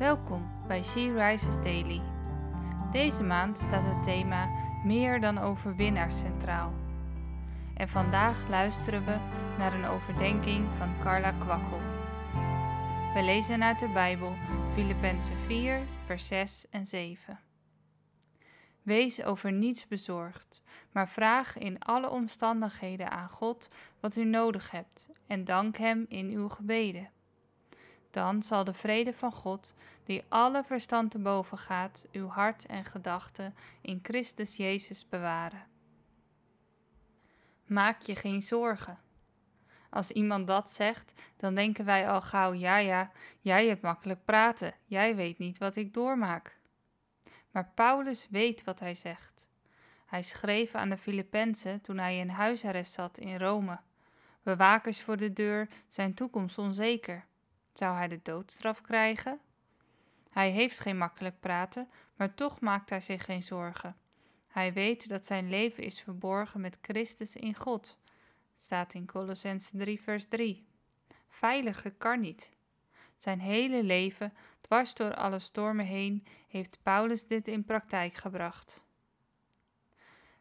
Welkom bij She Rises Daily. Deze maand staat het thema Meer dan overwinnaars centraal. En vandaag luisteren we naar een overdenking van Carla Kwakkel. We lezen uit de Bijbel Filippenzen 4, vers 6 en 7. Wees over niets bezorgd, maar vraag in alle omstandigheden aan God wat u nodig hebt en dank Hem in uw gebeden. Dan zal de vrede van God, die alle verstand te boven gaat, uw hart en gedachten in Christus Jezus bewaren. Maak je geen zorgen. Als iemand dat zegt, dan denken wij al gauw: ja, ja, jij hebt makkelijk praten, jij weet niet wat ik doormaak. Maar Paulus weet wat hij zegt. Hij schreef aan de Filippenzen toen hij in huisarrest zat in Rome. Bewakers voor de deur, zijn toekomst onzeker. Zou hij de doodstraf krijgen? Hij heeft geen makkelijk praten, maar toch maakt hij zich geen zorgen. Hij weet dat zijn leven is verborgen met Christus in God. Staat in Colossense 3, vers 3. Veiliger kan niet. Zijn hele leven, dwars door alle stormen heen, heeft Paulus dit in praktijk gebracht.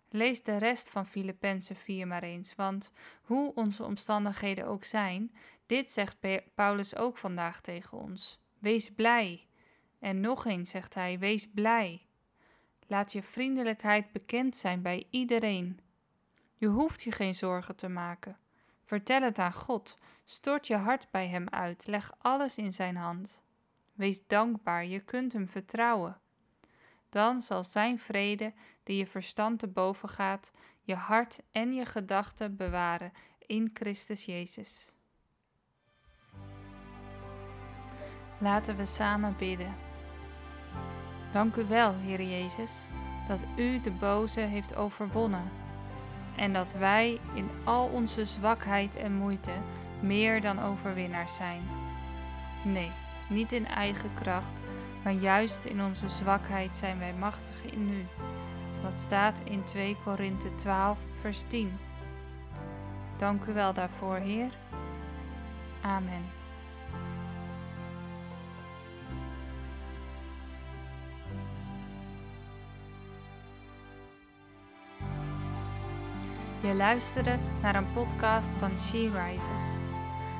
Lees de rest van Filippenzen 4 maar eens, want hoe onze omstandigheden ook zijn, dit zegt Paulus ook vandaag tegen ons. Wees blij. En nog eens zegt hij: Wees blij. Laat je vriendelijkheid bekend zijn bij iedereen. Je hoeft je geen zorgen te maken. Vertel het aan God. Stort je hart bij Hem uit. Leg alles in Zijn hand. Wees dankbaar, je kunt Hem vertrouwen. Dan zal Zijn vrede, die je verstand te boven gaat, je hart en je gedachten bewaren in Christus Jezus. Laten we samen bidden. Dank u wel, Heer Jezus, dat u de boze heeft overwonnen en dat wij in al onze zwakheid en moeite meer dan overwinnaars zijn. Nee, niet in eigen kracht, maar juist in onze zwakheid zijn wij machtig in u. Wat staat in 2 Korinthe 12, vers 10. Dank u wel daarvoor, Heer. Amen. Je luisterde naar een podcast van She Rises.